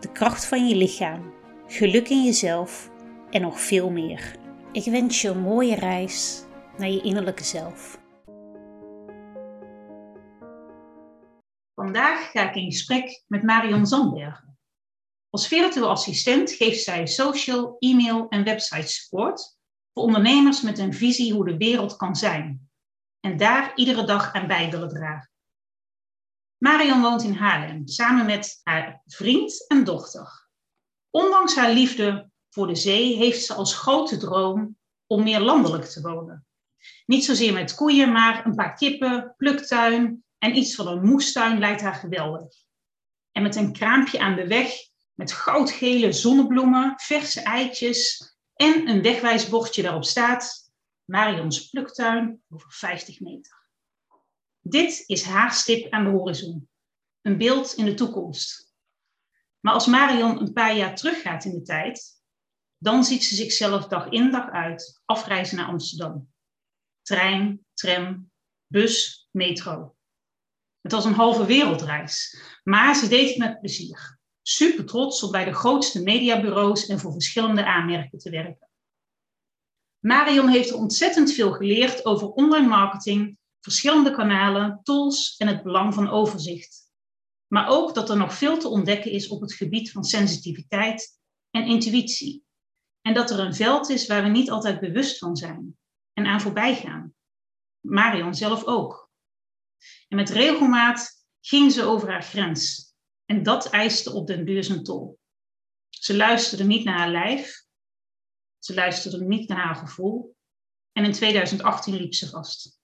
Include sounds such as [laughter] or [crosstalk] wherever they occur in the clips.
de kracht van je lichaam, geluk in jezelf en nog veel meer. Ik wens je een mooie reis naar je innerlijke zelf. Vandaag ga ik in gesprek met Marion Zandbergen. Als virtueel assistent geeft zij social, e-mail en website support voor ondernemers met een visie hoe de wereld kan zijn en daar iedere dag aan bij willen dragen. Marion woont in Haarlem samen met haar vriend en dochter. Ondanks haar liefde voor de zee heeft ze als grote droom om meer landelijk te wonen. Niet zozeer met koeien, maar een paar kippen, pluktuin en iets van een moestuin lijkt haar geweldig. En met een kraampje aan de weg met goudgele zonnebloemen, verse eitjes en een wegwijsbordje daarop staat Marions pluktuin over 50 meter. Dit is haar stip aan de horizon. Een beeld in de toekomst. Maar als Marion een paar jaar teruggaat in de tijd, dan ziet ze zichzelf dag in dag uit afreizen naar Amsterdam. Trein, tram, bus, metro. Het was een halve wereldreis, maar ze deed het met plezier. Super trots om bij de grootste mediabureaus en voor verschillende aanmerken te werken. Marion heeft er ontzettend veel geleerd over online marketing, verschillende kanalen, tools en het belang van overzicht. Maar ook dat er nog veel te ontdekken is op het gebied van sensitiviteit en intuïtie. En dat er een veld is waar we niet altijd bewust van zijn en aan voorbij gaan. Marion zelf ook. En met regelmaat ging ze over haar grens. En dat eiste op den duur zijn tol. Ze luisterde niet naar haar lijf. Ze luisterde niet naar haar gevoel. En in 2018 liep ze vast.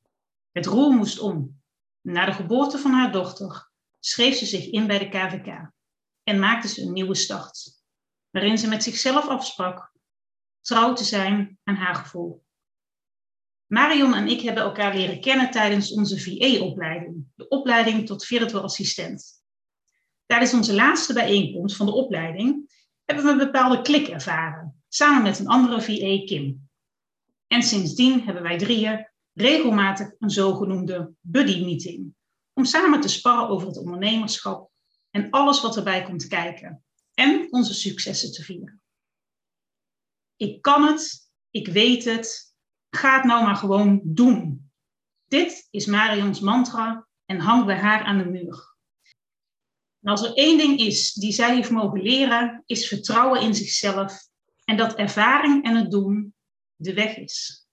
Het roer moest om. Na de geboorte van haar dochter schreef ze zich in bij de KVK en maakte ze een nieuwe start, waarin ze met zichzelf afsprak trouw te zijn aan haar gevoel. Marion en ik hebben elkaar leren kennen tijdens onze VA-opleiding, de opleiding tot virtual assistent. Tijdens onze laatste bijeenkomst van de opleiding hebben we een bepaalde klik ervaren, samen met een andere VA, Kim. En sindsdien hebben wij drieën regelmatig een zogenoemde buddy meeting, om samen te sparren over het ondernemerschap en alles wat erbij komt kijken en onze successen te vieren. Ik kan het, ik weet het, ga het nou maar gewoon doen. Dit is Marions mantra en hangt bij haar aan de muur. En als er één ding is die zij heeft mogen leren, is vertrouwen in zichzelf en dat ervaring en het doen de weg is.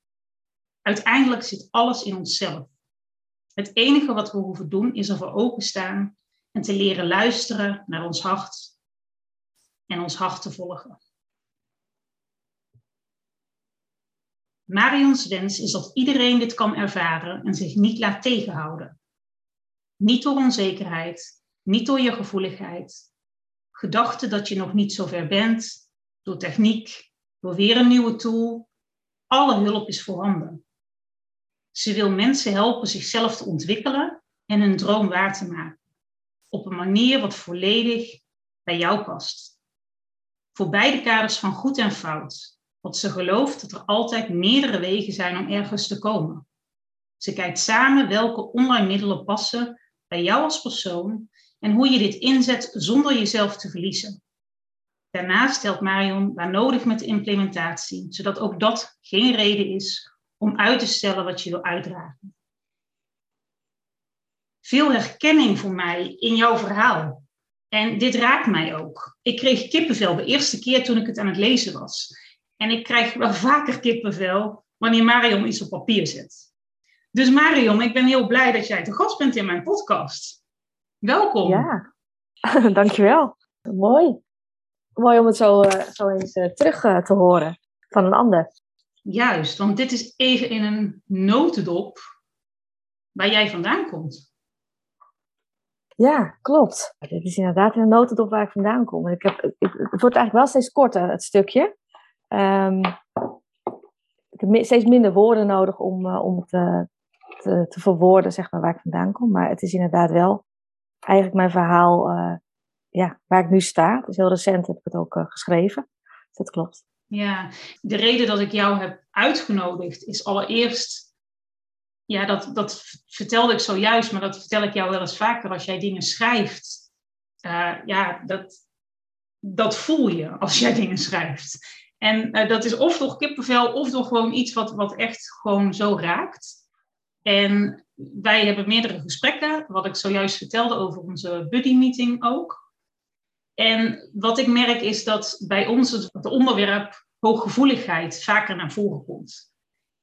Uiteindelijk zit alles in onszelf. Het enige wat we hoeven doen is ervoor openstaan en te leren luisteren naar ons hart en ons hart te volgen. Marions wens is dat iedereen dit kan ervaren en zich niet laat tegenhouden. Niet door onzekerheid, niet door je gevoeligheid, gedachten dat je nog niet zo ver bent, door techniek, door weer een nieuwe tool. Alle hulp is voorhanden. Ze wil mensen helpen zichzelf te ontwikkelen en hun droom waar te maken. Op een manier wat volledig bij jou past. Voor beide kaders van goed en fout. Want ze gelooft dat er altijd meerdere wegen zijn om ergens te komen. Ze kijkt samen welke online middelen passen bij jou als persoon en hoe je dit inzet zonder jezelf te verliezen. Daarnaast stelt Marion waar nodig met de implementatie, zodat ook dat geen reden is om uit te stellen wat je wil uitdragen. Veel herkenning voor mij in jouw verhaal. En dit raakt mij ook. Ik kreeg kippenvel de eerste keer toen ik het aan het lezen was. En ik krijg wel vaker kippenvel wanneer Marion iets op papier zet. Dus Marion, ik ben heel blij dat jij te gast bent in mijn podcast. Welkom. Ja, [laughs] dankjewel. Mooi. Mooi om het zo, uh, zo eens uh, terug uh, te horen van een ander. Juist, want dit is even in een notendop waar jij vandaan komt. Ja, klopt. Dit is inderdaad een notendop waar ik vandaan kom. Ik heb, het wordt eigenlijk wel steeds korter, het stukje. Um, ik heb steeds minder woorden nodig om, uh, om te, te, te, verwoorden, zeg maar, waar ik vandaan kom. Maar het is inderdaad wel eigenlijk mijn verhaal uh, ja, waar ik nu sta. Dus heel recent heb ik het ook uh, geschreven. Dus dat klopt. Ja, de reden dat ik jou heb uitgenodigd is allereerst, ja, dat, dat vertelde ik zojuist, maar dat vertel ik jou wel eens vaker als jij dingen schrijft. Uh, ja, dat, dat voel je als jij dingen schrijft. En uh, dat is of door kippenvel of door gewoon iets wat, wat echt gewoon zo raakt. En wij hebben meerdere gesprekken, wat ik zojuist vertelde over onze buddy meeting ook. En wat ik merk is dat bij ons het onderwerp hooggevoeligheid vaker naar voren komt.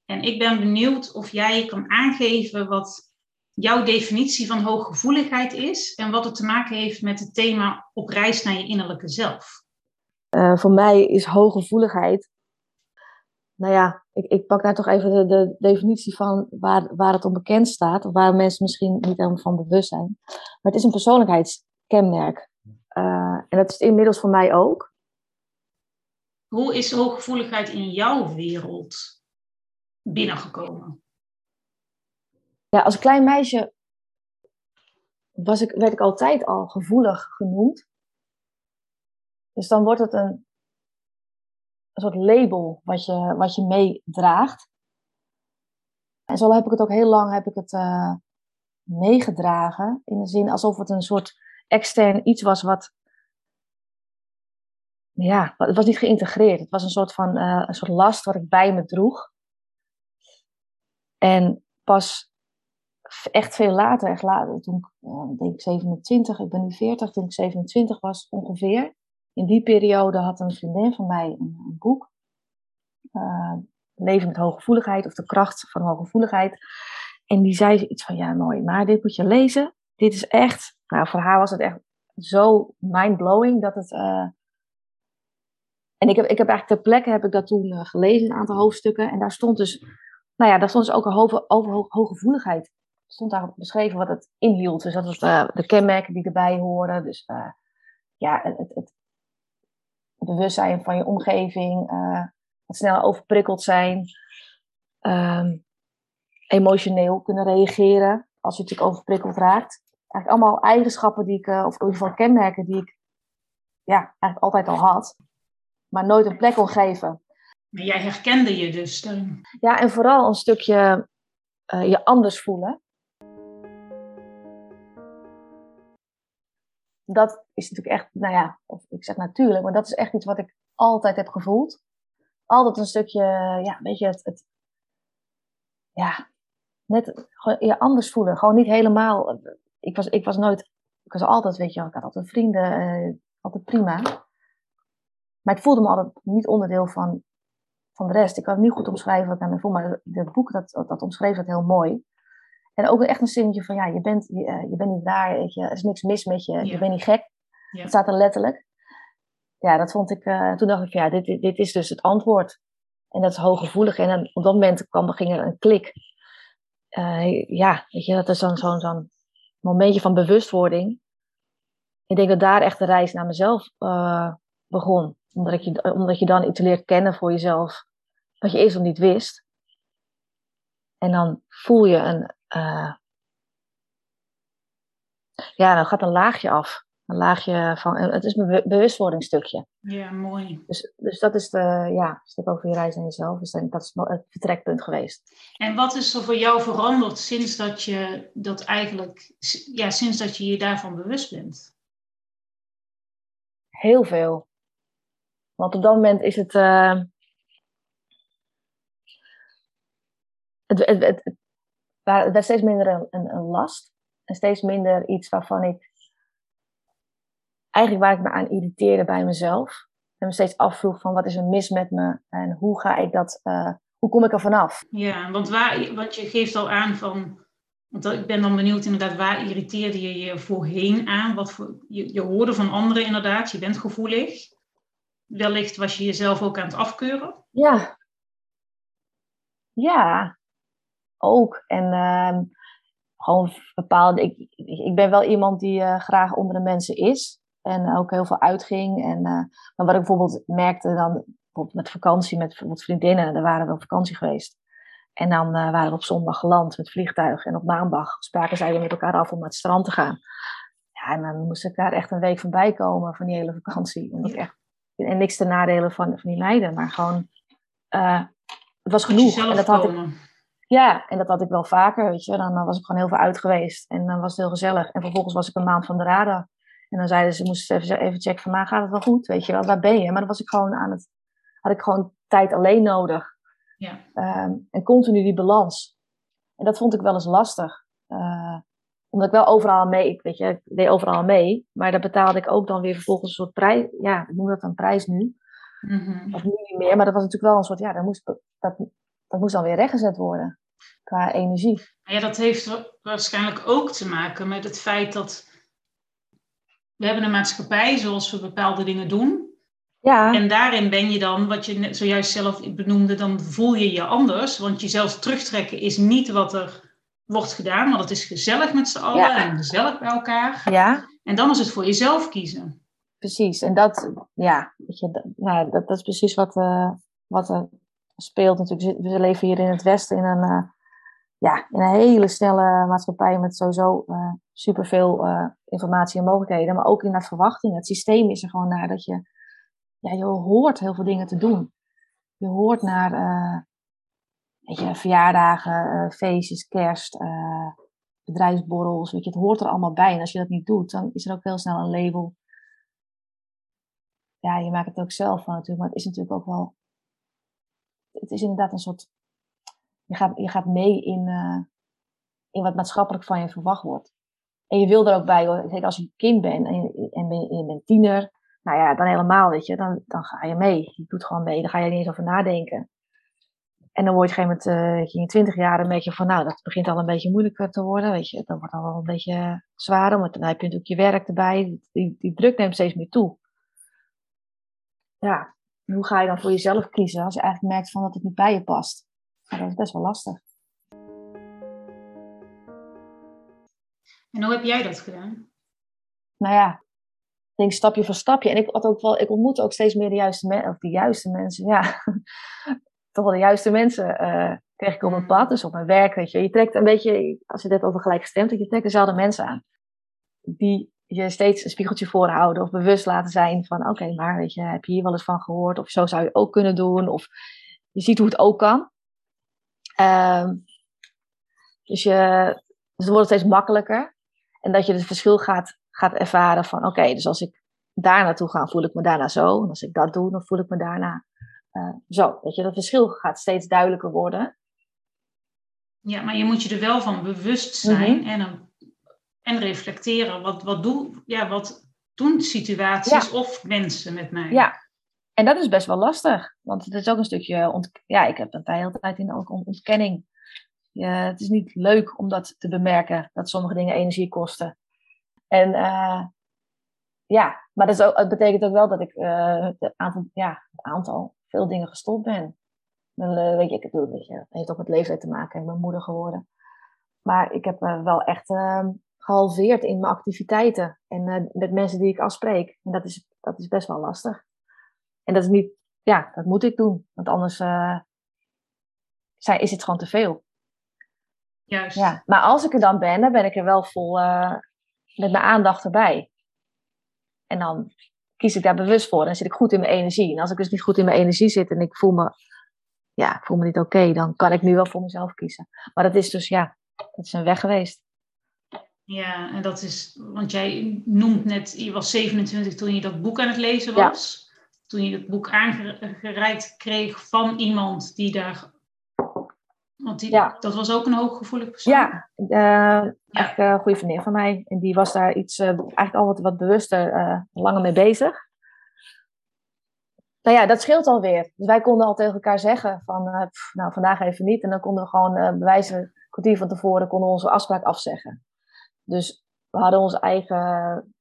En ik ben benieuwd of jij kan aangeven wat jouw definitie van hooggevoeligheid is en wat het te maken heeft met het thema op reis naar je innerlijke zelf. Uh, voor mij is hooggevoeligheid. Nou ja, ik, ik pak daar toch even de, de, definitie van waar, waar het onbekend staat, of waar mensen misschien niet helemaal van bewust zijn. Maar het is een persoonlijkheidskenmerk. Uh, en dat is inmiddels voor mij ook. Hoe is hooggevoeligheid in jouw wereld binnengekomen? Ja, als klein meisje was ik, werd ik altijd al gevoelig genoemd. Dus dan wordt het een, een soort label wat je, wat je meedraagt. En zo heb ik het ook heel lang heb ik het, uh, meegedragen. In de zin alsof het een soort extern iets was wat. Ja, het was niet geïntegreerd. Het was een soort van uh, een soort last wat ik bij me droeg. En pas echt veel later, echt later, toen ik uh, denk ik 27, ik ben nu 40, toen ik 27 was ongeveer. In die periode had een vriendin van mij een, boek. Uh, Leven met hooggevoeligheid of de kracht van hooggevoeligheid. En die zei iets van, ja mooi, maar dit moet je lezen. Dit is echt nou, voor haar was het echt zo mindblowing dat het. Uh... En ik heb, ik heb eigenlijk ter plekke heb ik dat toen uh, gelezen, een aantal hoofdstukken. En daar stond dus, nou ja, daar stond dus ook over, over ho hooggevoeligheid. Stond daar beschreven wat het inhield. Dus dat was uh, de kenmerken die erbij horen. Dus ja, het, het, het, bewustzijn van je omgeving. wat sneller overprikkeld zijn. Um, emotioneel kunnen reageren als je natuurlijk overprikkeld raakt eigenlijk allemaal eigenschappen die ik, uh, of in ieder geval kenmerken die ik ja, eigenlijk altijd al had, maar nooit een plek kon geven. Maar jij herkende je dus dan? Ja, en vooral een stukje uh, je anders voelen. Dat is natuurlijk echt, nou ja, of ik zeg natuurlijk, maar dat is echt iets wat ik altijd heb gevoeld. Altijd een stukje, ja, weet je, het, het ja, net je anders voelen. Gewoon niet helemaal ik was, ik was nooit, ik was altijd, weet je, ik had altijd vrienden, uh, altijd prima. Maar ik voelde me altijd niet onderdeel van, van de rest. Ik kan het niet goed omschrijven wat ik naar me voel, maar het boek dat, dat omschreef het heel mooi. En ook echt een zinnetje van, ja, je bent, je, eh, je bent niet daar, weet je, er is niks mis met je, je bent niet gek. Ja. Dat staat er letterlijk. Ja, dat vond ik, uh, toen dacht ik, ja, dit, dit is dus het antwoord. En dat is hooggevoelig. En dan, op dat moment kwam, ging er een klik. Uh, ja, weet je, dat is dan zo'n zo'n momentje van bewustwording. Ik denk dat daar echt de reis naar mezelf uh, begon. Omdat je, omdat je dan iets leert kennen voor jezelf. Wat je eerst nog niet wist. En dan voel je een. Uh, ja, dan gaat een laagje af. Een laagje van. Het is een bewustwordingsstukje. Ja, mooi. Dus, dus dat is de, ja, stuk over je reis naar jezelf. Dus dat is het vertrekpunt geweest. En wat is er voor jou veranderd sinds dat je dat eigenlijk, ja, sinds dat je je daarvan bewust bent? Heel veel. Want op dat moment is het. Uh, het, het, het, het, werd steeds minder een, een, een last. En steeds minder iets waarvan ik eigenlijk waar ik me aan irriteerde bij mezelf. En me steeds afvroeg van wat is er mis met me en hoe ga ik dat, uh, hoe kom ik er vanaf? Ja, want, waar, want je geeft al aan van, want ik ben dan benieuwd inderdaad, waar irriteerde je je voorheen aan? Wat voor, je, je hoorde van anderen inderdaad, je bent gevoelig. Wellicht was je jezelf ook aan het afkeuren? Ja. Ja, ook. En uh, gewoon bepaalde. Ik, ik ben wel iemand die uh, graag onder de mensen is. En ook heel veel uitging. En, uh, maar wat ik bijvoorbeeld merkte dan, bijvoorbeeld met vakantie, met bijvoorbeeld vriendinnen, daar waren we op vakantie geweest. En dan uh, waren we op zondag geland met vliegtuig. En op maandag spraken zij weer met elkaar af om naar het strand te gaan. Ja, en dan moest ik daar echt een week van bij komen van die hele vakantie. Omdat ik echt, en niks te nadelen van, van die meiden, maar gewoon, het was genoeg. En dat had ik, ja, en dat had ik wel vaker, weet je. Dan, was ik gewoon heel veel uit geweest en dan was het heel gezellig. En vervolgens was ik een maand van de radar. En dan zeiden ze, moesten even, even checken van, nou gaat het wel goed, weet je wel, waar ben je? Maar dan was ik gewoon aan het, had ik gewoon tijd alleen nodig. Ja. Ehm, en continu die balans. En dat vond ik wel eens lastig. Uh, omdat ik wel overal mee, weet je, ik deed overal mee. Maar daar betaalde ik ook dan weer vervolgens een soort prijs. Ja, ik noem dat een prijs nu. Mm Of nu niet meer, maar dat was natuurlijk wel een soort, ja, dat moest, dat, dat moest dan weer rechtgezet worden qua energie. Ja, dat heeft waarschijnlijk ook te maken met het feit dat we hebben een maatschappij zoals we bepaalde dingen doen. Ja. En daarin ben je dan, wat je net zojuist zelf benoemde, dan voel je je anders. Want jezelf terugtrekken is niet wat er wordt gedaan, maar het is gezellig met z'n allen en gezellig bij elkaar. Ja. En dan is het voor jezelf kiezen. Precies, en dat, ja, weet je, nou, dat, dat is precies wat, uh, wat er speelt natuurlijk. We leven hier in het Westen in een, uh, ja, in een hele snelle maatschappij met sowieso uh, superveel uh, informatie en mogelijkheden. Maar ook in dat verwachting. Het systeem is er gewoon naar dat je, ja, je hoort heel veel dingen te doen. Je hoort naar weet je, verjaardagen, feestjes, kerst, bedrijfsborrels. Weet je, het hoort er allemaal bij. En als je dat niet doet, dan is er ook heel snel een label. Ja, je maakt het ook zelf van natuurlijk. Maar het is natuurlijk ook wel het is inderdaad een soort. Je gaat, je gaat mee in, uh, in wat maatschappelijk van je verwacht wordt. En je wil er ook bij. Zeker als je kind bent en, je, en, ben, je bent tiener. Nou ja, dan helemaal, weet je. Dan, dan ga je mee. Je doet gewoon mee. Dan ga je er niet eens over nadenken. En dan word je op een gegeven moment, uh, in je twintig jaar, een beetje van, nou, dat begint al een beetje moeilijker te worden, weet je. Dan wordt al wel een beetje zwaarder, want dan heb je natuurlijk je werk erbij. Die, die druk neemt steeds meer toe. Ja, hoe ga je dan voor jezelf kiezen als je eigenlijk merkt van dat het niet bij je past? Nou, dat is best wel lastig. En hoe heb jij dat gedaan? Nou ja, ik denk stapje voor stapje. En ik, had ook wel, ik ontmoet ook steeds meer de juiste, mensen, of de juiste mensen. Ja, [laughs] toch wel de juiste mensen uh, kreeg ik op mijn pad. Dus op mijn werk, weet je. Je trekt een beetje, als je het hebt over gelijkgestemd, je trekt dezelfde mensen aan. Die je steeds een spiegeltje voorhouden of bewust laten zijn van oké, maar weet je, heb je hier wel eens van gehoord? Of zo zou je ook kunnen doen. Of je ziet hoe het ook kan. Ehm, dus, je, dus het wordt steeds makkelijker. En dat je het verschil gaat, gaat ervaren van oké, dus als ik daar naartoe ga, voel ik me daarna zo. En als ik dat doe, dan voel ik me daarna uh, zo. Weet je, dat verschil gaat steeds duidelijker worden. Ja, maar je moet je er wel van bewust zijn mhm. en dan en reflecteren. Wat, wat, doe, ja, wat doen situaties of mensen met mij? Ja, en dat is best wel lastig. Want het is ook een stukje, ont ja, ik heb dat de hele tijd in ook ontkenning. Het is niet leuk om dat te bemerken, dat sommige dingen energie kosten. En uh, ja, maar dat, is ook, betekent ook wel dat ik uh, het aantal, ja, aantal, veel dingen gestopt ben. Uh, weet je, ik bedoel, weet je, heeft ook met leeftijd te maken. Ik ben moeder geworden. Maar ik heb wel echt ehm, gehalveerd in mijn activiteiten en met mensen die ik afspreek. En dat is, dat is best wel lastig. En dat is niet, ja, dat moet ik doen, want anders uh, is het gewoon te veel. Juist. Ja, maar als ik er dan ben, dan ben ik er wel vol uh, met mijn aandacht erbij. En dan kies ik daar bewust voor en zit ik goed in mijn energie. En als ik dus niet goed in mijn energie zit en ik voel me, ja, ik voel me niet oké, dan kan ik nu wel voor mezelf kiezen. Maar dat is dus, ja, dat is een weg geweest. Ja, en dat is, want jij noemt net, je was 27 toen je dat boek aan het lezen was. Toen je het boek aangereikt kreeg van iemand die daar. Want die, ja. dat was ook een hooggevoelig persoon. Ja, uh, echt een goede vriendin van mij. En die was daar iets, uh, eigenlijk al wat, wat bewuster, uh, langer mee bezig. Nou ja, dat scheelt alweer. Dus wij konden al tegen elkaar zeggen van, nou vandaag even niet. En dan konden we gewoon bewijzen, een kwartier van tevoren, konden we onze afspraak afzeggen. Dus we hadden onze eigen.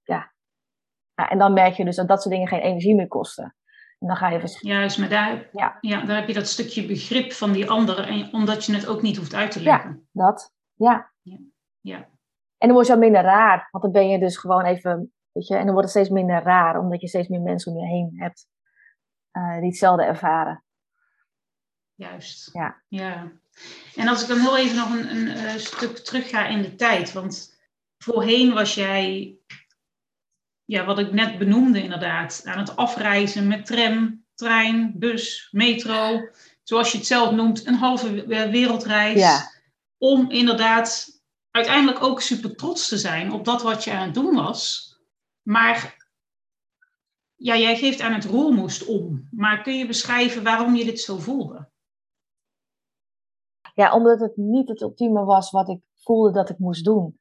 En dan merk je dus dat dat soort dingen geen energie meer kosten. En dan ga je Juist, maar daar, ja. Ja, daar heb je dat stukje begrip van die ander, en, omdat je het ook niet hoeft uit te leggen. Ja, dat. Ja. ja. ja. En dan word je al minder raar, want dan ben je dus gewoon even, weet je, en dan wordt het steeds minder raar, omdat je steeds meer mensen om je heen hebt uh, die hetzelfde ervaren. Juist. Ja. ja. En als ik dan heel even nog een, een, uh, stuk terug ga in de tijd, want voorheen was jij, ja, wat ik net benoemde inderdaad, aan het afreizen met tram, trein, bus, metro, zoals je het zelf noemt, een halve wereldreis. Ja. Om inderdaad uiteindelijk ook super trots te zijn op dat wat je aan het doen was. Maar ja, jij geeft aan het roer moest om. Maar kun je beschrijven waarom je dit zo voelde? Ja, omdat het niet het ultieme was wat ik voelde dat ik moest doen.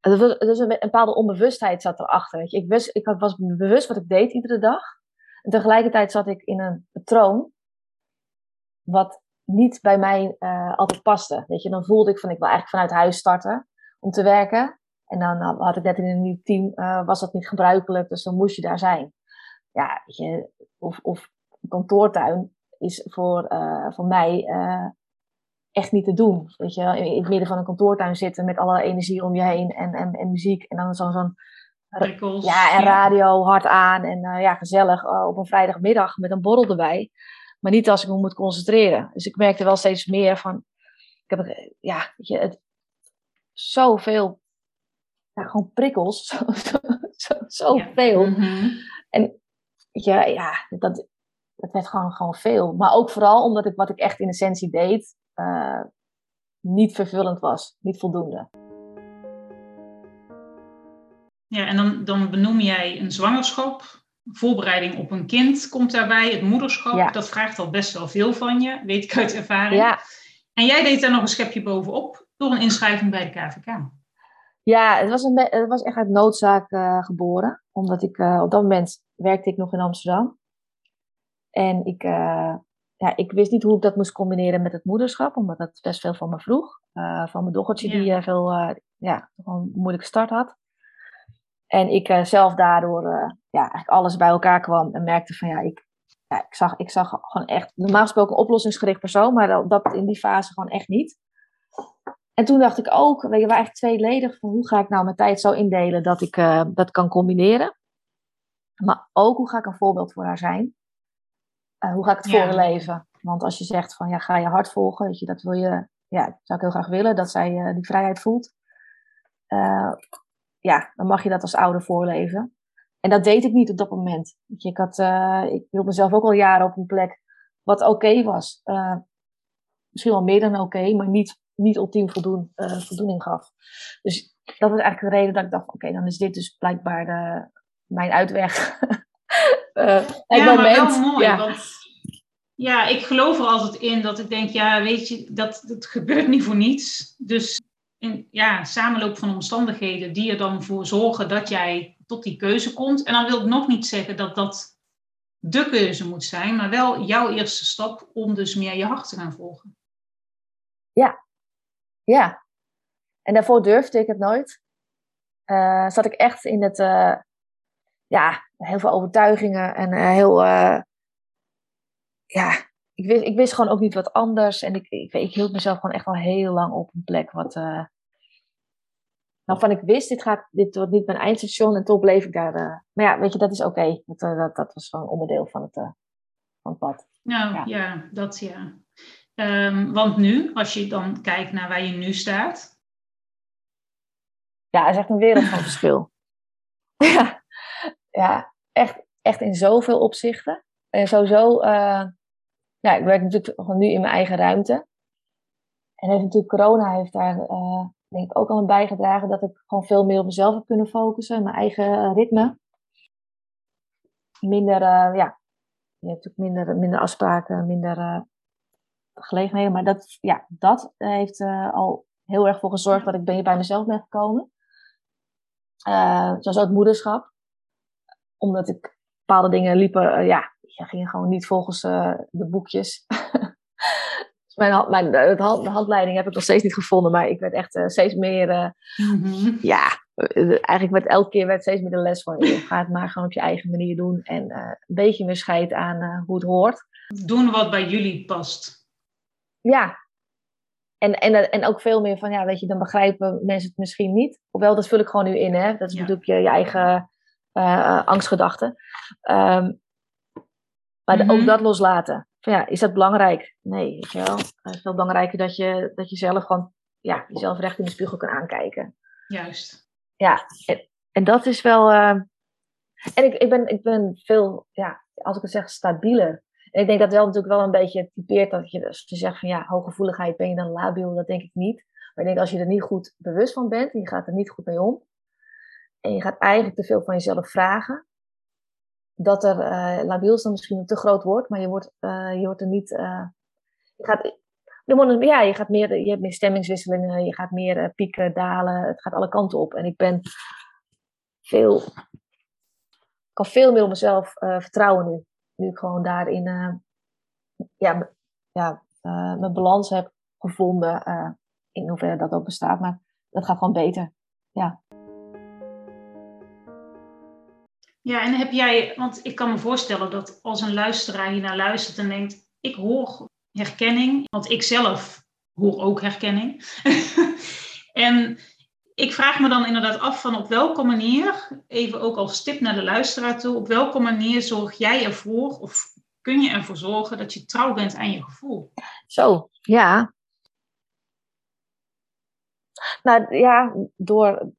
Dus een, bepaalde onbewustheid zat erachter. Weet je. Ik, wist, ik was bewust wat ik deed iedere dag. En tegelijkertijd zat ik in een patroon wat niet bij mij uh, altijd paste. Weet je, dan voelde ik van ik wil eigenlijk vanuit huis starten om te werken. En dan uh, had ik net in een nieuw team, uh, was dat niet gebruikelijk, dus dan moest je daar zijn. Ja, weet je, of, of kantoortuin is voor, voor mij echt niet te doen. Weet je, in, het midden van een kantoortuin zitten met alle energie om je heen en, en, en muziek. En dan zo'n zo'n ja, en radio hard aan en ja, gezellig op een vrijdagmiddag met een borrel erbij. Maar niet als ik me moet concentreren. Dus ik merkte wel steeds meer van, ik heb, ja, weet je, het, zoveel, ja, gewoon prikkels, zoveel. [laughs] Zo, zo, Mhm. En ja, ja dat, dat werd gewoon, gewoon veel. Maar ook vooral omdat ik wat ik echt in essentie deed, uh, niet vervullend was, niet voldoende. Ja, en dan, dan benoem jij een zwangerschap, voorbereiding op een kind komt daarbij, het moederschap. Ja. Dat vraagt al best wel veel van je, weet ik uit ervaring. Ja, En jij deed daar nog een schepje bovenop door een inschrijving bij de KVK. ja het, was een, het was echt uit noodzaak eh, geboren. Omdat ik eh, op dat moment werkte ik nog in Amsterdam. En ik, eh, ja, ik wist niet hoe ik dat moest combineren met het moederschap, omdat dat best veel van me vroeg. Eh, van mijn dochtertje Ja. die eh, veel, eh, ja, gewoon een moeilijke start had. En ik zelf daardoor ja, eigenlijk alles bij elkaar kwam en merkte van ja, ik, ja, ik, zag, ik zag gewoon echt, normaal gesproken een oplossingsgericht persoon, maar dat, dat in die fase gewoon echt niet. En toen dacht ik ook, weet je, waar eigenlijk tweeledig van hoe ga ik nou mijn tijd zo indelen dat ik dat kan combineren. Maar ook hoe ga ik een voorbeeld voor haar zijn. Eh, hoe ga ik het Ja. voor haar leven? Want als je zegt van ja, ga je hart volgen, weet je, dat wil je, ja, zou ik heel graag willen, dat zij eh, die vrijheid voelt. Eh, ja, dan mag je dat als ouder voorleven. En dat deed ik niet op dat moment. Je, ik, had, ik hield mezelf ook al jaren op een plek wat oké was. Misschien wel meer dan oké, maar niet, niet ultiem voldoen, voldoening gaf. Dus dat was eigenlijk de reden dat ik dacht, oké, dan is dit dus blijkbaar de, mijn uitweg. [laughs] Het Ja, maar moment. wel mooi, Ja. want ja, ik geloof er altijd in dat ik denk, ja, weet je, dat, dat gebeurt niet voor niets. Dus in, ja, samenloop van omstandigheden die er dan voor zorgen dat jij tot die keuze komt. En dan wil ik nog niet zeggen dat dat de keuze moet zijn, maar wel jouw eerste stap om dus meer je hart te gaan volgen. Ja. En daarvoor durfde ik het nooit. Eh, zat ik echt in het, eh, ja, heel veel overtuigingen en eh, heel, eh, ja, ik wist, ik wist gewoon ook niet wat anders. En ik, ik, ik hield mezelf gewoon echt al heel lang op een plek wat, eh, waarvan ik wist, dit, gaat, dit wordt niet mijn eindstation en toch bleef ik daar. maar ja, weet je, dat is oké. Dat, dat, dat was gewoon onderdeel van het, van het pad. Nou Ja. ja, dat ja. Ehm, want nu, als je dan kijkt naar waar je nu staat, Ja, is echt een wereld van verschil. [laughs] Ja, ja echt, echt in zoveel opzichten. En sowieso, eh, ja, ik werk natuurlijk gewoon nu in mijn eigen ruimte. En heeft natuurlijk corona heeft daar eh, denk ik ook al aan bijgedragen dat ik gewoon veel meer op mezelf heb kunnen focussen, mijn eigen ritme. Minder, eh, ja, je hebt natuurlijk minder, minder afspraken, minder eh, gelegenheden. Maar dat, ja, dat heeft eh, al heel erg voor gezorgd dat ik ben bij mezelf ben gekomen. Eh, zoals ook moederschap. Omdat ik bepaalde dingen liepen, eh, ja, gingen gewoon niet volgens eh, de boekjes. [laughs] dus mijn, hand- mijn, hand, de handleiding heb ik nog steeds niet gevonden, maar ik werd echt eh, steeds meer, eh, ja, eh, eigenlijk werd elke keer werd steeds meer de les van je. Ga het maar gewoon op je eigen manier doen en eh, een beetje meer scheid aan eh, hoe het hoort. doen wat bij jullie past. Ja, en, en, en ook veel meer van, ja, weet je, dan begrijpen mensen het misschien niet. Hoewel, dat vul ik gewoon nu in, hè. Dat is natuurlijk je, je eigen uh, angstgedachte. Ehm, maar ook mhm. dat loslaten. Van, ja, is dat belangrijk? Nee, weet je wel. Het is veel belangrijker dat je, dat je zelf gewoon, ja, jezelf recht in de spiegel kan aankijken. Juist. Ja, en, en dat is wel... Uh, en ik, ik, ben, ik ben veel, ja, als ik het zeg, stabieler. En ik denk dat wel natuurlijk wel een beetje typeert dat je, als je zegt van ja, hooggevoeligheid, ben je dan labiel? Dat denk ik niet. Maar ik denk als je er niet goed bewust van bent, en je gaat er niet goed mee om, en je gaat eigenlijk te veel van jezelf vragen, dat er uh, labiel is dan misschien een te groot woord, maar je wordt, uh, je wordt er niet. Uh, je gaat, ja, je gaat meer, je hebt meer stemmingswisselingen, je gaat meer pieken, dalen, het gaat alle kanten op. En ik ben veel, kan veel meer op mezelf vertrouwen nu. Nu ik gewoon daarin ja, ja, mijn balans heb gevonden, in hoeverre dat ook bestaat. Maar dat gaat gewoon beter. Ja. Ja, en heb jij, want ik kan me voorstellen dat als een luisteraar hier naar luistert en denkt, ik hoor herkenning, want ik zelf hoor ook herkenning. [laughs] en ik vraag me dan inderdaad af van op welke manier, even ook als tip naar de luisteraar toe, op welke manier zorg jij ervoor of kun je ervoor zorgen dat je trouw bent aan je gevoel? Zo, ja. Nou ja, door,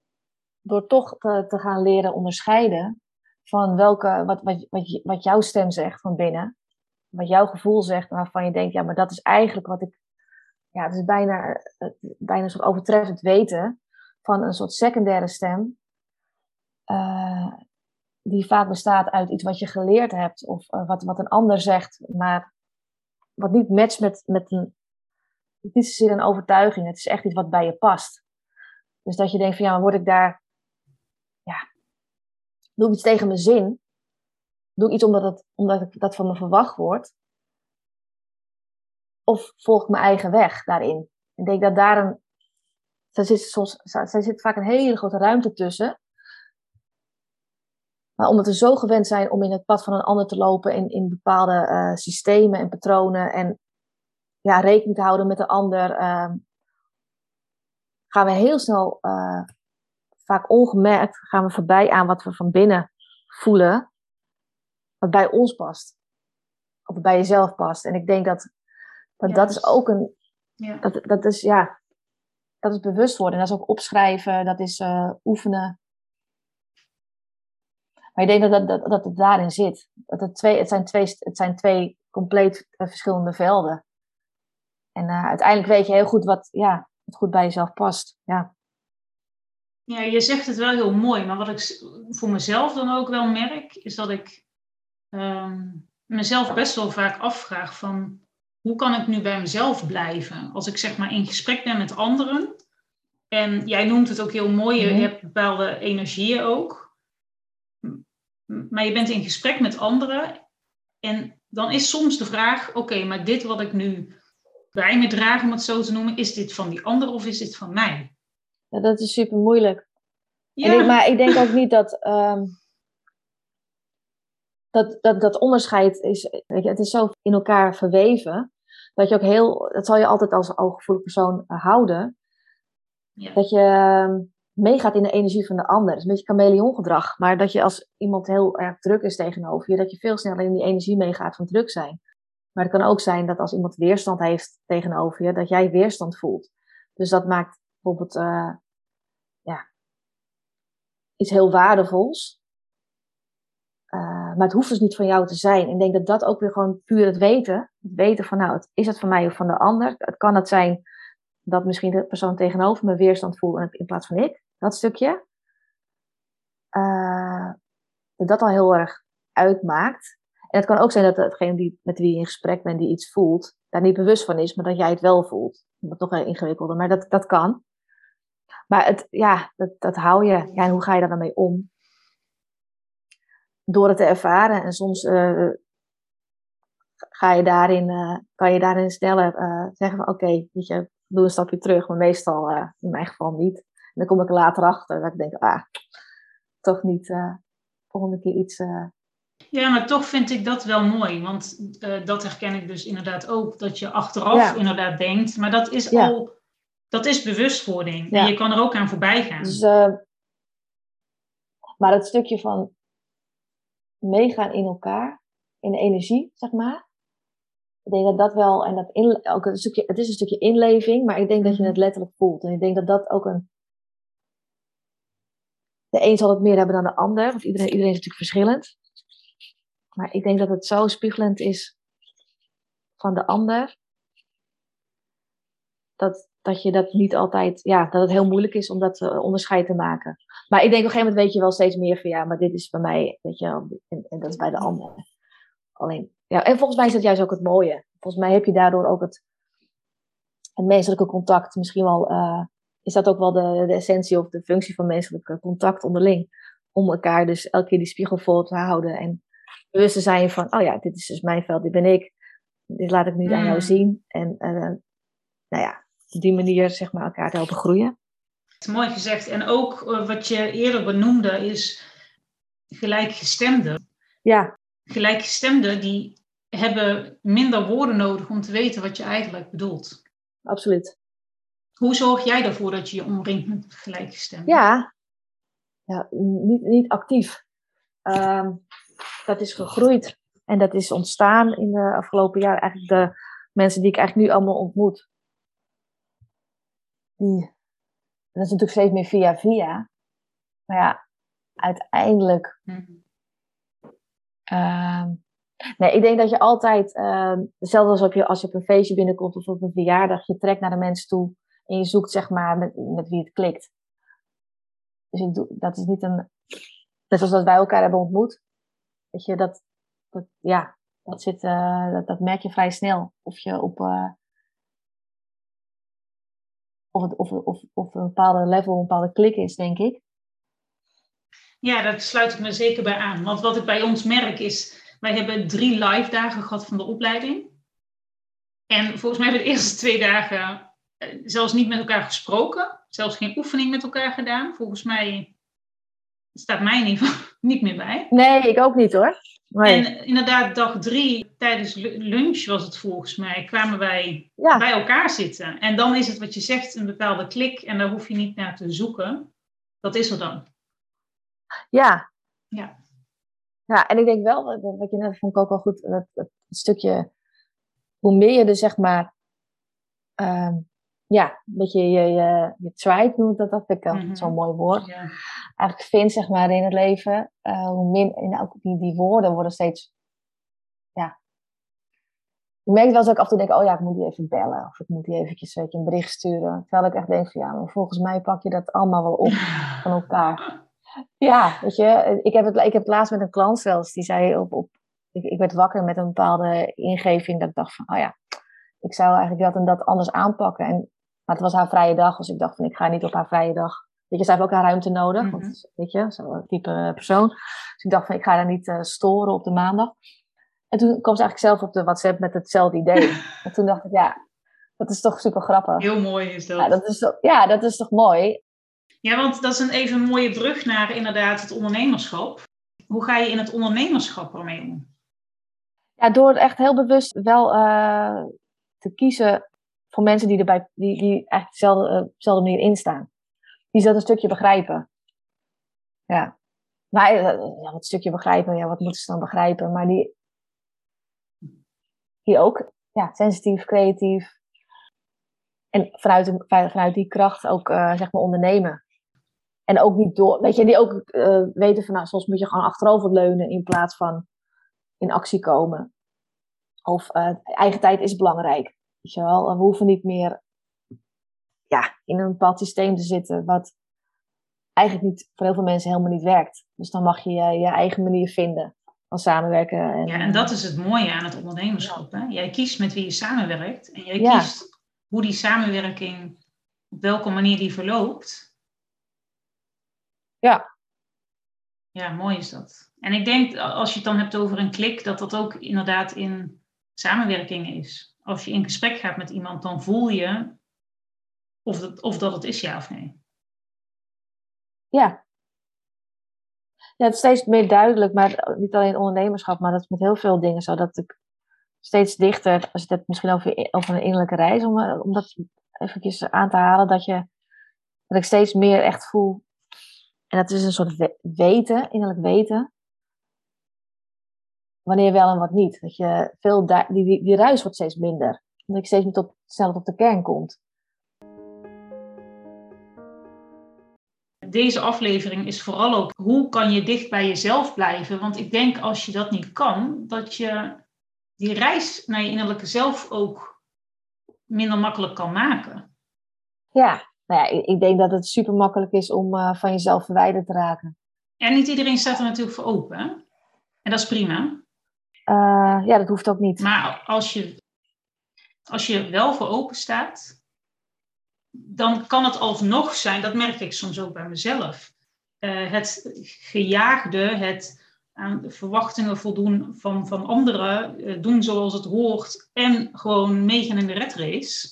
door toch te gaan leren onderscheiden van welke, wat, wat, wat, wat jouw stem zegt van binnen. Wat jouw gevoel zegt, waarvan je denkt, ja, maar dat is eigenlijk wat ik. Ja, het is bijna, bijna een soort overtreffend weten van een soort secundaire stem. Uh, die vaak bestaat uit iets wat je geleerd hebt of uh, wat, wat een ander zegt, maar wat niet matcht met, met een. Het is niet een overtuiging, het is echt iets wat bij je past. Dus dat je denkt van ja, word ik daar Doe ik iets tegen mijn zin? Doe ik iets omdat, het, omdat dat van me verwacht wordt? Of volg ik mijn eigen weg daarin? Ik denk dat daar een. Er zit, soms, zit vaak een hele grote ruimte tussen. Maar omdat we zo gewend zijn om in het pad van een ander te lopen in, in bepaalde uh, systemen en patronen en ja, rekening te houden met de ander, uh, gaan we heel snel uh, vaak ongemerkt gaan we voorbij aan wat we van binnen voelen, wat bij ons past. Of bij jezelf past. En ik denk dat dat, dat is ook een. Ja. Dat, dat is ja. Dat is bewust worden. Dat is ook opschrijven. Dat is uh, oefenen. Maar ik denk dat, dat, dat het daarin zit. Dat het, twee, het, zijn twee, het zijn twee compleet uh, verschillende velden. En uh, uiteindelijk weet je heel goed wat ja, het goed bij jezelf past. Ja. Ja, je zegt het wel heel mooi, maar wat ik voor mezelf dan ook wel merk, is dat ik um, mezelf best wel vaak afvraag van hoe kan ik nu bij mezelf blijven? Als ik zeg maar in gesprek ben met anderen, en jij noemt het ook heel mooi, je mhm. hebt bepaalde energieën ook, maar je bent in gesprek met anderen en dan is soms de vraag, oké, maar dit wat ik nu bij me draag, om het zo te noemen, is dit van die ander of is dit van mij? Ja, dat is super moeilijk. Ja. maar ik denk ook niet dat, um, dat, dat dat onderscheid is. Weet je, het is zo in elkaar verweven. Dat je ook heel. Dat zal je altijd als ooggevoelig persoon uh, houden. Ja. Dat je uh, meegaat in de energie van de ander. Dat is een beetje chameleongedrag. Maar dat je als iemand heel erg druk is tegenover je, dat je veel sneller in die energie meegaat van druk zijn. Maar het kan ook zijn dat als iemand weerstand heeft tegenover je, dat jij weerstand voelt. Dus dat maakt bijvoorbeeld uh, ja, iets heel waardevols. Uh, maar het hoeft dus niet van jou te zijn. Ik denk dat dat ook weer gewoon puur het weten. Het weten van nou, is het van mij of van de ander? Het kan het zijn dat misschien de persoon tegenover me weerstand voelt in plaats van ik. Dat stukje. Uh, dat dat al heel erg uitmaakt. En het kan ook zijn dat degene die, met wie je in gesprek bent, die iets voelt, daar niet bewust van is, maar dat jij het wel voelt. Dat is wel ingewikkelder, maar dat, dat kan. Maar het, ja, dat, dat hou je. Ja, en hoe ga je daar dan mee om? Door het te ervaren. En soms uh, ga je daarin, uh, kan je daarin sneller uh, zeggen van oké, weet je, doe een stapje terug. Maar meestal, in mijn geval niet. En dan kom ik er later achter dat ik denk, ah, toch niet volgende keer iets Ja, maar toch vind ik dat wel mooi. Want uh, dat herken ik dus inderdaad ook. Dat je achteraf inderdaad denkt. Maar dat is al... Dat is bewustwording. En je kan er ook aan voorbij gaan. Dus, uh, maar het stukje van meegaan in elkaar. In de energie, zeg maar. Ik denk dat dat wel... En dat in, ook een stukje, het is een stukje inleving. Maar ik denk dat je mhm. het letterlijk voelt. En ik denk dat dat ook een... De een zal het meer hebben dan de ander. Want iedereen, iedereen is natuurlijk verschillend. Maar ik denk dat het zo spiegelend is van de ander. Dat, dat je dat niet altijd, ja, dat het heel moeilijk is om dat uh, onderscheid te maken. Maar ik denk op een gegeven moment weet je wel steeds meer van ja, maar dit is bij mij, weet je en, en dat is bij de ander. Alleen, ja, en volgens mij is dat juist ook het mooie. Volgens mij heb je daardoor ook het, het menselijke contact, misschien wel, uh, is dat ook wel de, de essentie of de functie van menselijke contact onderling. Om elkaar dus elke keer die spiegel voor te houden en bewust te zijn van, oh ja, dit is dus mijn veld, dit ben ik. Dit laat ik nu aan jou mm. zien. En uh, nou ja, op die manier zeg maar elkaar te helpen groeien. Mooi gezegd. En ook uh, wat je eerder benoemde is gelijkgestemden. Ja. Gelijkgestemden die hebben minder woorden nodig om te weten wat je eigenlijk bedoelt. Absoluut. Hoe zorg jij ervoor dat je je omringt met gelijkgestemden? Ja, ja niet, niet actief. Um, dat is gegroeid. En dat is ontstaan in de afgelopen jaren. Eigenlijk de mensen die ik eigenlijk nu allemaal ontmoet. Die, dat is natuurlijk steeds meer via via. Maar ja, uiteindelijk. Uh, nee, ik denk dat je altijd, uh, hetzelfde als, op je, als je op een feestje binnenkomt of op een verjaardag, je trekt naar de mensen toe en je zoekt zeg maar met, met wie het klikt. Dus ik doe, dat is niet een. Net zoals dat wij elkaar hebben ontmoet. Weet je, dat, dat, ja, dat, zit, uh, dat, dat, merk je vrij snel. Of je op. Uh, of, het, of, of, of een bepaalde level, een bepaalde klik is, denk ik. Ja, daar sluit ik me zeker bij aan. Want wat ik bij ons merk is, wij hebben drie live dagen gehad van de opleiding. En volgens mij hebben we de eerste twee dagen eh, zelfs niet met elkaar gesproken. Zelfs geen oefening met elkaar gedaan. Volgens mij staat mij in ieder geval [laughs] niet meer bij. Nee, ik ook niet hoor. En inderdaad, dag drie, tijdens lunch was het volgens mij, kwamen wij bij elkaar zitten. En dan is het wat je zegt, een bepaalde klik. En daar hoef je niet naar te zoeken. Dat is er dan. Ja. Ja. Ja, en ik denk wel, wat je net vond ik ook wel goed, dat, dat stukje, hoe meer je er zeg maar ehm, ja, een beetje je, je, je tribe noemt dat, dat vind ik mm zo'n mooi woord. Ja. Eigenlijk vind, zeg maar, in het leven, uh, hoe min, in ook die, die woorden worden steeds, ja. Ik merk wel eens dat ik af en toe denk, oh ja, ik moet die even bellen. Of ik moet die eventjes weet je, een bericht sturen. Terwijl ik echt denk van, ja, maar volgens mij pak je dat allemaal wel op [laughs] van elkaar. Ja, weet je, ik heb het, ik heb het laatst met een klant zelfs, die zei op, op ik, ik werd wakker met een bepaalde ingeving dat ik dacht van, oh ja, ik zou eigenlijk dat en dat anders aanpakken. En maar het was haar vrije dag, dus ik dacht van ik ga niet op haar vrije dag. Weet je, zij heeft ook haar ruimte nodig, want mhm. weet je, zo'n type persoon. Dus ik dacht van ik ga haar niet uh, storen op de maandag. En toen kwam ze eigenlijk zelf op de WhatsApp met hetzelfde idee. [laughs] en toen dacht ik, ja, dat is toch super grappig. Heel mooi is dat. Ja, dat is toch, ja, dat is toch mooi. Ja, want dat is een even mooie brug naar inderdaad het ondernemerschap. Hoe ga je in het ondernemerschap ermee om? Ja, door echt heel bewust wel uh, te kiezen voor mensen die, erbij, die, die eigenlijk dezelfde, uh, dezelfde manier instaan. Die dat een stukje begrijpen. Ja. Maar uh, ja, wat stukje begrijpen, ja, wat moeten ze dan begrijpen? Maar die, die ook ja, sensitief, creatief. En vanuit, vanuit die kracht ook uh, zeg maar ondernemen. En ook niet door, weet je, die ook weten van, nou, soms moet je gewoon achterover leunen in plaats van in actie komen. Of eigen tijd is belangrijk. Weet je wel, we hoeven niet meer ja, in een bepaald systeem te zitten wat eigenlijk niet, voor heel veel mensen helemaal niet werkt. Dus dan mag je je, eigen manier vinden van samenwerken. En, ja, en dat is het mooie aan het ondernemerschap. Hè? Jij kiest met wie je samenwerkt en jij kiest hoe die samenwerking, op welke manier die verloopt. Ja. Ja, mooi is dat. En ik denk, als je het dan hebt over een klik, dat dat ook inderdaad in samenwerking is als je in gesprek gaat met iemand, dan voel je of, het, of dat het is ja of nee. Ja. Ja, het is steeds meer duidelijk, maar niet alleen ondernemerschap, maar dat is met heel veel dingen zo. Dat ik steeds dichter, als je het misschien over, over een innerlijke reis, om, eh, om dat even aan te halen, dat, je, dat ik steeds meer echt voel. En dat is een soort weten, innerlijk weten. Wanneer wel en wat niet. Dat je veel die, die, die ruis wordt steeds minder. Omdat ik steeds meer tot, zelf op de kern komt. deze aflevering is vooral ook hoe kan je dicht bij jezelf blijven. Want ik denk als je dat niet kan, dat je die reis naar je innerlijke zelf ook minder makkelijk kan maken. Ja, nou ja, ik denk dat het super makkelijk is om uh, van jezelf verwijderd te raken. En niet iedereen staat er natuurlijk voor open. Hè? En dat is prima. Uh, ja, dat hoeft ook niet. Maar als je, als je wel voor open staat, dan kan het alsnog zijn, dat merk ik soms ook bij mezelf, uh, het gejaagde, het aan verwachtingen voldoen van, van anderen, uh, doen zoals het hoort en gewoon meegaan in de red race,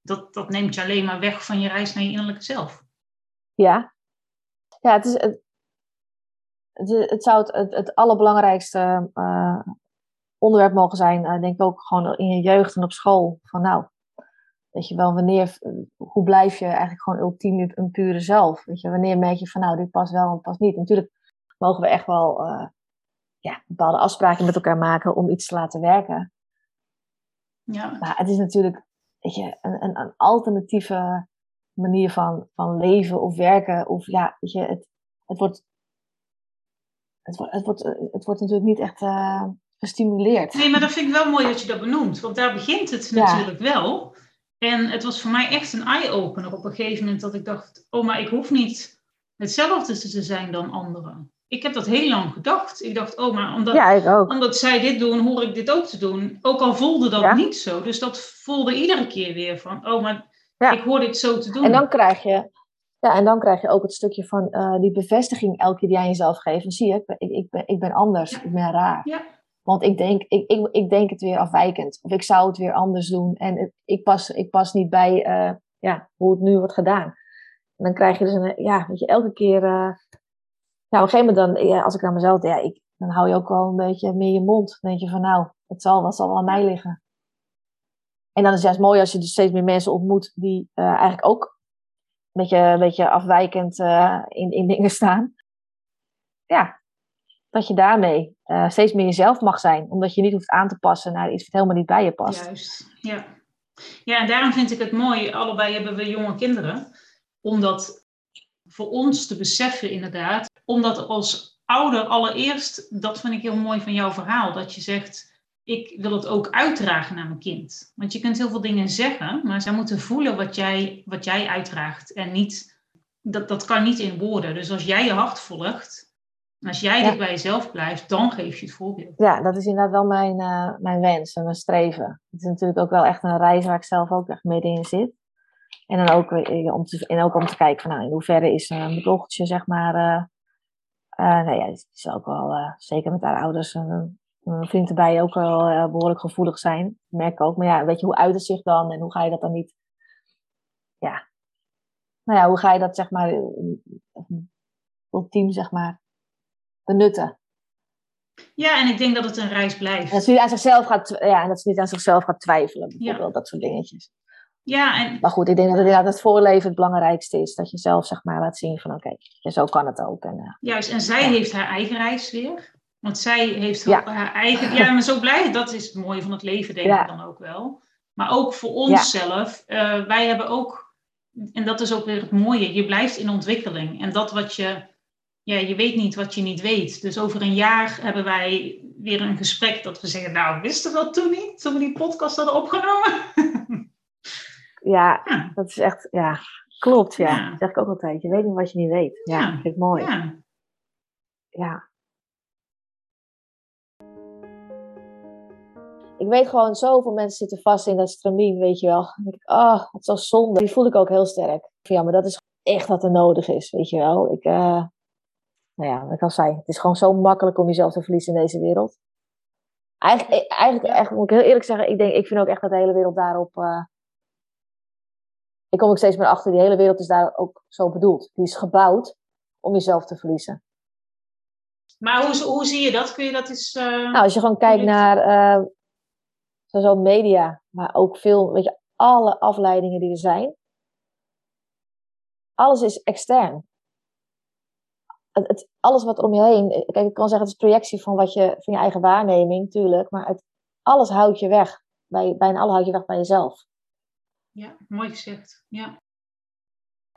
dat, dat neemt je alleen maar weg van je reis naar je innerlijke zelf. Ja, ja het, is, het, het, het zou het, het, allerbelangrijkste uh, onderwerp mogen zijn, denk ik ook gewoon in je jeugd en op school. Van nou, Weet je wel, wanneer, hoe blijf je eigenlijk gewoon ultiem een pure zelf? Weet je, wanneer merk je van nou, dit past wel en past niet? Natuurlijk mogen we echt wel uh, ja, bepaalde afspraken met elkaar maken om iets te laten werken. Ja. Maar het is natuurlijk weet je, een, een, een alternatieve manier van, van leven of werken. Of ja, weet je, het, het wordt. Het wordt, het, wordt, het wordt natuurlijk niet echt uh, gestimuleerd. Nee, maar dat vind ik wel mooi dat je dat benoemt. Want daar begint het natuurlijk wel. En het was voor mij echt een eye-opener op een gegeven moment dat ik dacht, oh, maar ik hoef niet hetzelfde te zijn dan anderen. Ik heb dat heel lang gedacht. Ik dacht, oh, maar omdat, omdat zij dit doen, hoor ik dit ook te doen. Ook al voelde dat niet zo. Dus dat voelde iedere keer weer van, oh, maar ik hoor dit zo te doen. En dan krijg je, ja, en dan krijg je ook het stukje van uh, die bevestiging elke keer die aan jezelf geeft. Dan zie je, ik ben, ik, ben, ik ben anders, ik ben raar. Want ik denk, ik, ik, ik denk het weer afwijkend. Of ik zou het weer anders doen. En ik, pas, ik pas niet bij uh, ja, hoe het nu wordt gedaan. En dan krijg je dus een, ja, weet je, elke keer. Uh, nou, op een gegeven moment dan, ja, als ik naar mezelf, ja, ik, dan hou je ook wel een beetje meer je mond. Dan denk je van, nou, het zal, wat zal wel aan mij liggen. En dan is het juist mooi als je dus steeds meer mensen ontmoet die uh, eigenlijk ook een beetje, een beetje afwijkend in, in dingen staan. Ja, dat je daarmee uh, steeds meer jezelf mag zijn. Omdat je niet hoeft aan te passen naar iets wat helemaal niet bij je past. Juist, ja. Ja, en daarom vind ik het mooi, allebei hebben we jonge kinderen, om dat voor ons te beseffen inderdaad. Omdat als ouder allereerst, dat vind ik heel mooi van jouw verhaal, dat je zegt, ik wil het ook uitdragen naar mijn kind. Want je kunt heel veel dingen zeggen, maar zij moeten voelen wat jij, wat jij uitdraagt. En niet, dat, dat kan niet in woorden. Dus als jij je hart volgt, als jij ja. dit bij jezelf blijft, dan geef je het voorbeeld. Ja, dat is inderdaad wel mijn, uh, mijn wens en mijn streven. Het is natuurlijk ook wel echt een reis waar ik zelf ook echt middenin zit. En dan ook, uh, om, te, en ook om te kijken van nou, in hoeverre is uh, mijn dochtertje, zeg maar. nou ja, het is ook wel, zeker met haar ouders, mijn vriend erbij ook wel behoorlijk gevoelig zijn. Dat merk ik ook. Maar ja, weet je, hoe uit het zich dan en hoe ga je dat dan niet. Ja. Nou ja, hoe ga je dat zeg maar ultiem, zeg maar, benutten. Ja, en ik denk dat het een reis blijft. dat ze niet aan zichzelf gaat, ja, en dat ze niet aan zichzelf gaat twijfelen, bijvoorbeeld, ja. dat soort dingetjes. Ja, en... Maar goed, ik denk dat het inderdaad het voorleven het belangrijkste is. Dat je zelf zeg maar laat zien van oké, zo kan het ook. En, uh, Juist, en zij heeft haar eigen reis weer. Want zij heeft haar eigen... Ja, maar zo blij, dat is het mooie van het leven denk ik dan ook wel. Maar ook voor onszelf. Uh, wij hebben ook, en dat is ook weer het mooie, je blijft in ontwikkeling. En dat wat je ja, je weet niet wat je niet weet. Dus over een jaar hebben wij weer een gesprek dat we zeggen, nou, wisten we dat toen niet, toen we die podcast hadden opgenomen? [laughs] ja, dat is echt, ja, klopt, ja. Dat zeg ik ook altijd. Je weet niet wat je niet weet. Ja, ja. vind ik mooi. Ja. ja. Ik weet gewoon, zoveel mensen zitten vast in dat stramien, weet je wel. Dan denk ik, oh, het is zo zonde. Die voel ik ook heel sterk. Ja, maar dat is echt wat er nodig is, weet je wel. Ik, uh, nou ja, wat ik al zei, het is gewoon zo makkelijk om jezelf te verliezen in deze wereld. Eigenlijk, eigenlijk, eigenlijk moet ik heel eerlijk zeggen, ik, denk, ik vind ook echt dat de hele wereld daarop. Uh, ik kom ook steeds meer achter, die hele wereld is daar ook zo bedoeld. Die is gebouwd om jezelf te verliezen. Maar hoe, hoe zie je dat? Kun je dat eens... Uh, nou, als je gewoon kijkt naar uh, zo media, maar ook veel, weet je, alle afleidingen die er zijn. Alles is extern. Het, alles wat om je heen, kijk, ik kan zeggen, het is projectie van, wat je, van je eigen waarneming, tuurlijk, maar het, alles houdt je weg. Bij, bijna alles houdt je weg bij jezelf. Ja, mooi gezegd. Ja.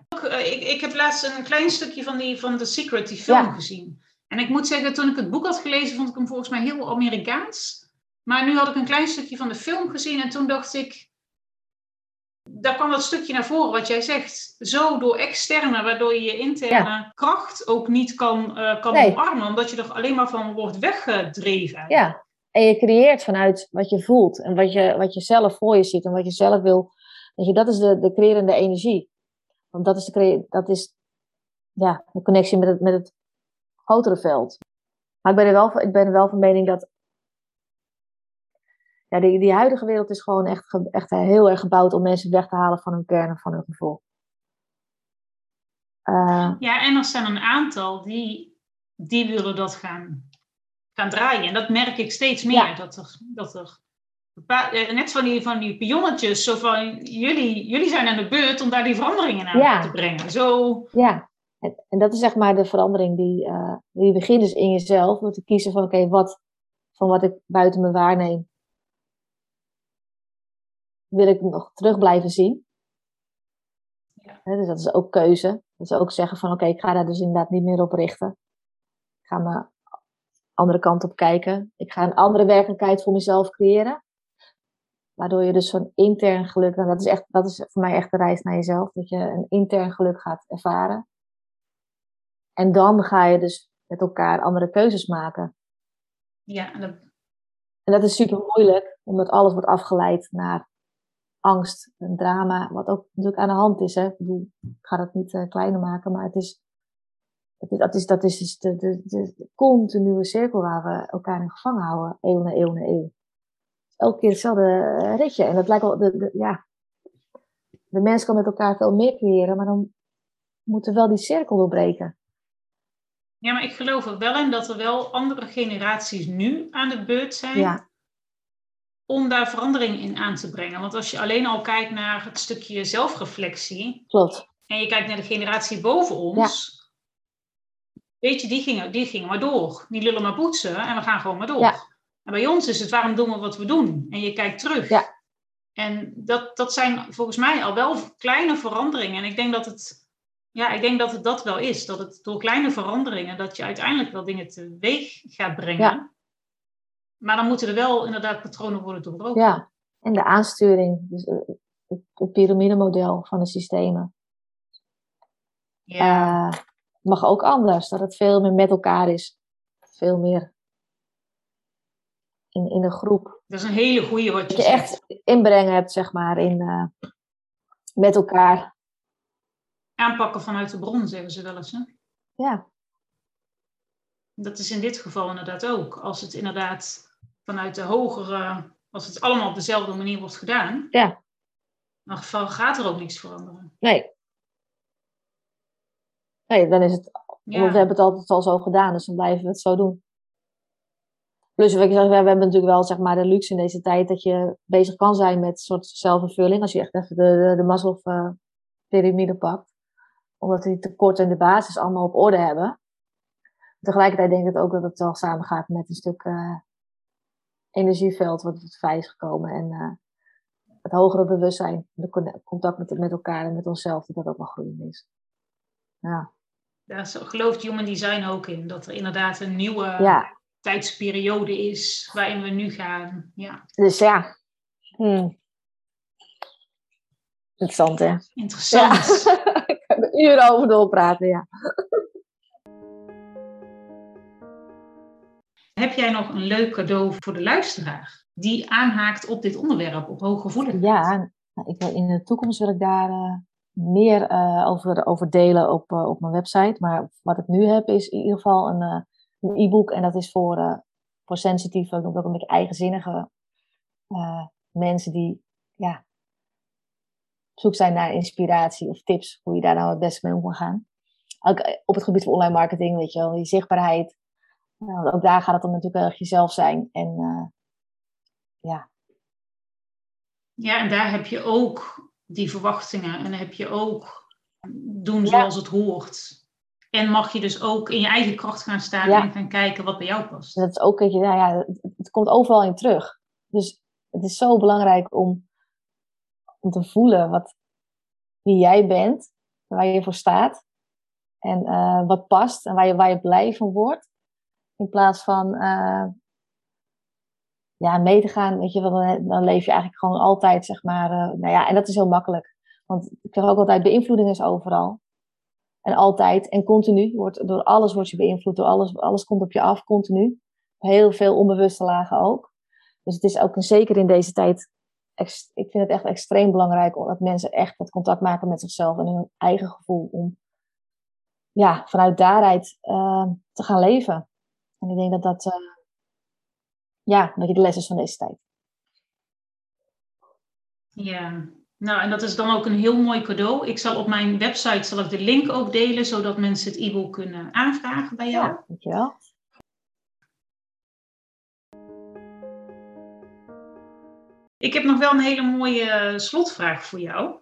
Eh, ik, ik heb laatst een klein stukje van, die, van The Secret, die film, gezien. En ik moet zeggen, toen ik het boek had gelezen, vond ik hem volgens mij heel Amerikaans. Maar nu had ik een klein stukje van de film gezien en toen dacht ik, daar kwam dat stukje naar voren wat jij zegt. Zo door externe, waardoor je je interne kracht ook niet kan, uh, kan omarmen, omdat je er alleen maar van wordt weggedreven. Ja, en je creëert vanuit wat je voelt en wat je, wat je zelf voor je ziet en wat je zelf wil. Weet je, dat is de, de creërende energie. Want dat is, de, dat is ja, de connectie met het, met het grotere veld. Maar ik ben er wel, ik ben er wel van mening dat. Ja, die, die huidige wereld is gewoon echt, echt heel erg gebouwd om mensen weg te halen van hun kern en van hun gevoel. Uh, ja, en er zijn een aantal die, die willen dat gaan, gaan draaien. En dat merk ik steeds meer. Dat er, dat er eh, net van die, van die pionnetjes, zo van jullie, jullie zijn aan de beurt om daar die veranderingen aan te brengen. Zo. Ja, en, en, dat is zeg maar de verandering die, uh, die begint dus in jezelf. Door te kiezen van oké, wat van wat ik buiten me waarneem, wil ik nog terug blijven zien. Ja. dus dat is ook keuze. Dat is ook zeggen van oké, ik ga daar dus inderdaad niet meer op richten. Ik ga me andere kant op kijken. Ik ga een andere werkelijkheid voor mezelf creëren. Waardoor je dus zo'n intern geluk, en dat is, echt, dat is voor mij echt de reis naar jezelf, dat je een intern geluk gaat ervaren. En dan ga je dus met elkaar andere keuzes maken. Ja, en dat, en dat is super moeilijk, omdat alles wordt afgeleid naar angst en drama, wat ook natuurlijk aan de hand is. Hè? Ik, bedoel, ik ga dat niet uh, kleiner maken, maar het is, dat is, dat is, dat is dus de, de, de, continue cirkel waar we elkaar in gevangen houden, eeuw na eeuw na eeuw elke keer hetzelfde eh, ritje. En dat lijkt wel, de, de, ja, de mens kan met elkaar veel meer creëren, maar dan moeten we wel die cirkel doorbreken. Ja, maar ik geloof er wel in dat er wel andere generaties nu aan de beurt zijn. Ja. Om daar verandering in aan te brengen. Want als je alleen al kijkt naar het stukje zelfreflectie. Klopt. En je kijkt naar de generatie boven ons. Weet je, die gingen, die gingen maar door. Die lullen maar poetsen en we gaan gewoon maar door. Ja. En bij ons is het waarom doen we wat we doen? En je kijkt terug. Ja. En dat, dat zijn volgens mij al wel kleine veranderingen. En ik denk dat het, ja, ik denk dat het dat wel is. Dat het door kleine veranderingen, dat je uiteindelijk wel dingen teweeg gaat brengen. Ja. Maar dan moeten er wel inderdaad patronen worden doorbroken. Ja, en de aansturing. Dus eh, het, het piramidemodel van de systemen. Ja. Uh, mag ook anders. Dat het veel meer met elkaar is. Veel meer in, in een groep. Dat is een hele goede wat je, je echt inbrengen hebt, zeg maar, in, uh, met elkaar. Aanpakken vanuit de bron, zeggen ze wel eens. Hè? Ja. Dat is in dit geval inderdaad ook. Als het inderdaad vanuit de hogere, als het allemaal op dezelfde manier wordt gedaan, ja. dan gaat er ook niks veranderen. Nee. Nee, dan is het, ja. we hebben het altijd al zo gedaan, dus dan blijven we het zo doen. Plus, we hebben natuurlijk wel zeg maar, de luxe in deze tijd dat je bezig kan zijn met een soort zelfvervulling. Als je echt even de, de, de Maslow-pyramide pakt. Omdat die tekorten en de basis allemaal op orde hebben. Tegelijkertijd denk ik ook dat het wel samengaat met een stuk uh, energieveld wat tot vrij is gekomen. En uh, het hogere bewustzijn, de contact met, met elkaar en met onszelf, dat dat ook wel groeiend is. Ja. Daar gelooft Human Design ook in. Dat er inderdaad een nieuwe ja tijdsperiode is waarin we nu gaan. Ja. Dus ja. Hmm. Interessant, hè? Interessant. Ja. [laughs] Ik kan er uren over doorpraten, ja. Heb jij nog een leuk cadeau voor de luisteraar die aanhaakt op dit onderwerp, op hooggevoeligheid? Ja, ik wil in de toekomst wil ik daar uh, meer uh, over, over delen op, op mijn website. Maar wat ik nu heb is in ieder geval een e-book en dat is voor, voor sensitieve, ook een beetje eigenzinnige mensen die ja, op zoek zijn naar inspiratie of tips hoe je daar nou het beste mee om kan gaan. Ook eh, op het gebied van online marketing, weet je wel, die zichtbaarheid. Nou, ook daar gaat het om natuurlijk wel jezelf zijn. En uh, ja. Ja, en daar heb je ook die verwachtingen. En dan heb je ook doen zoals het hoort. En mag je dus ook in je eigen kracht gaan staan en gaan kijken wat bij jou past. Dat is ook, nou ja, het, het komt overal in terug. Dus het is zo belangrijk om, om te voelen wat, wie jij bent, waar je voor staat. En uh, wat past en waar je, waar je blij van wordt. In plaats van uh, ja, mee te gaan, weet je, dan, dan leef je eigenlijk gewoon altijd, zeg maar. Uh, nou ja, en dat is heel makkelijk. Want ik zeg ook altijd, beïnvloeding is overal. En altijd en continu. Wordt, door alles wordt je beïnvloed, door alles, alles komt op je af, continu. Heel veel onbewuste lagen ook. Dus het is ook een, zeker in deze tijd, ik vind het echt extreem belangrijk dat mensen echt het contact maken met zichzelf en hun eigen gevoel. Om ja, vanuit daaruit uh, te gaan leven. En ik denk dat dat, uh, ja, dat je de les is van deze tijd. Ja, nou, en dat is dan ook een heel mooi cadeau. Ik zal op mijn website zal ik de link ook delen, zodat mensen het e-book kunnen aanvragen bij jou. Ja, dankjewel. Ik heb nog wel een hele mooie slotvraag voor jou.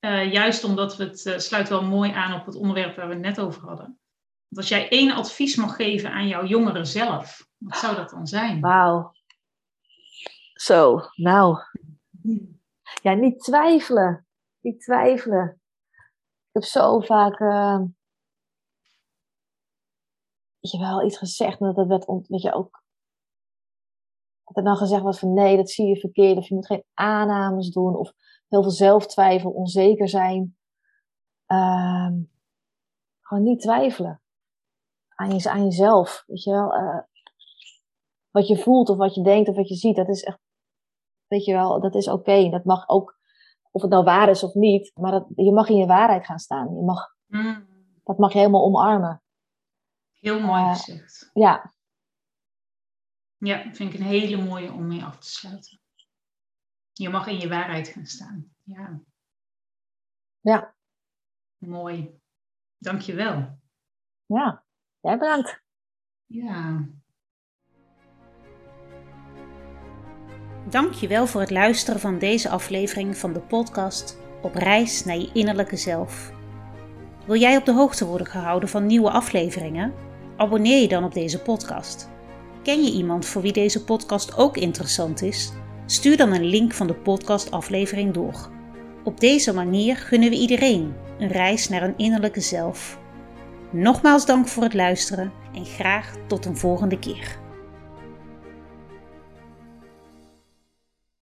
Uh, juist omdat we het uh, sluit wel mooi aan op het onderwerp waar we het net over hadden. Als jij één advies mag geven aan jouw jongeren zelf, wat zou dat dan zijn? Wauw. Zo, nou. Ja, niet twijfelen. Niet twijfelen. Ik heb zo vaak. Uh, weet je wel, iets gezegd, maar dat werd, weet je ook. Dat er dan gezegd wordt van nee, dat zie je verkeerd, of je moet geen aannames doen, of heel veel zelftwijfel, onzeker zijn. Uh, gewoon niet twijfelen aan, je, aan jezelf. Weet je wel, uh, wat je voelt of wat je denkt of wat je ziet, dat is echt Weet je wel, dat is oké. Dat mag ook, of het nou waar is of niet, maar dat, je mag in je waarheid gaan staan. Je mag, mm. Dat mag je helemaal omarmen. Heel mooi uh, gezegd. Ja. Ja, vind ik een hele mooie om mee af te sluiten. Je mag in je waarheid gaan staan. Ja. Ja. Mooi. Dankjewel. Ja, jij bedankt. Ja. Dankjewel voor het luisteren van deze aflevering van de podcast Op reis naar je innerlijke zelf. Wil jij op de hoogte worden gehouden van nieuwe afleveringen? Abonneer je dan op deze podcast. Ken je iemand voor wie deze podcast ook interessant is? Stuur dan een link van de podcastaflevering door. Op deze manier gunnen we iedereen een reis naar een innerlijke zelf. Nogmaals dank voor het luisteren en graag tot een volgende keer.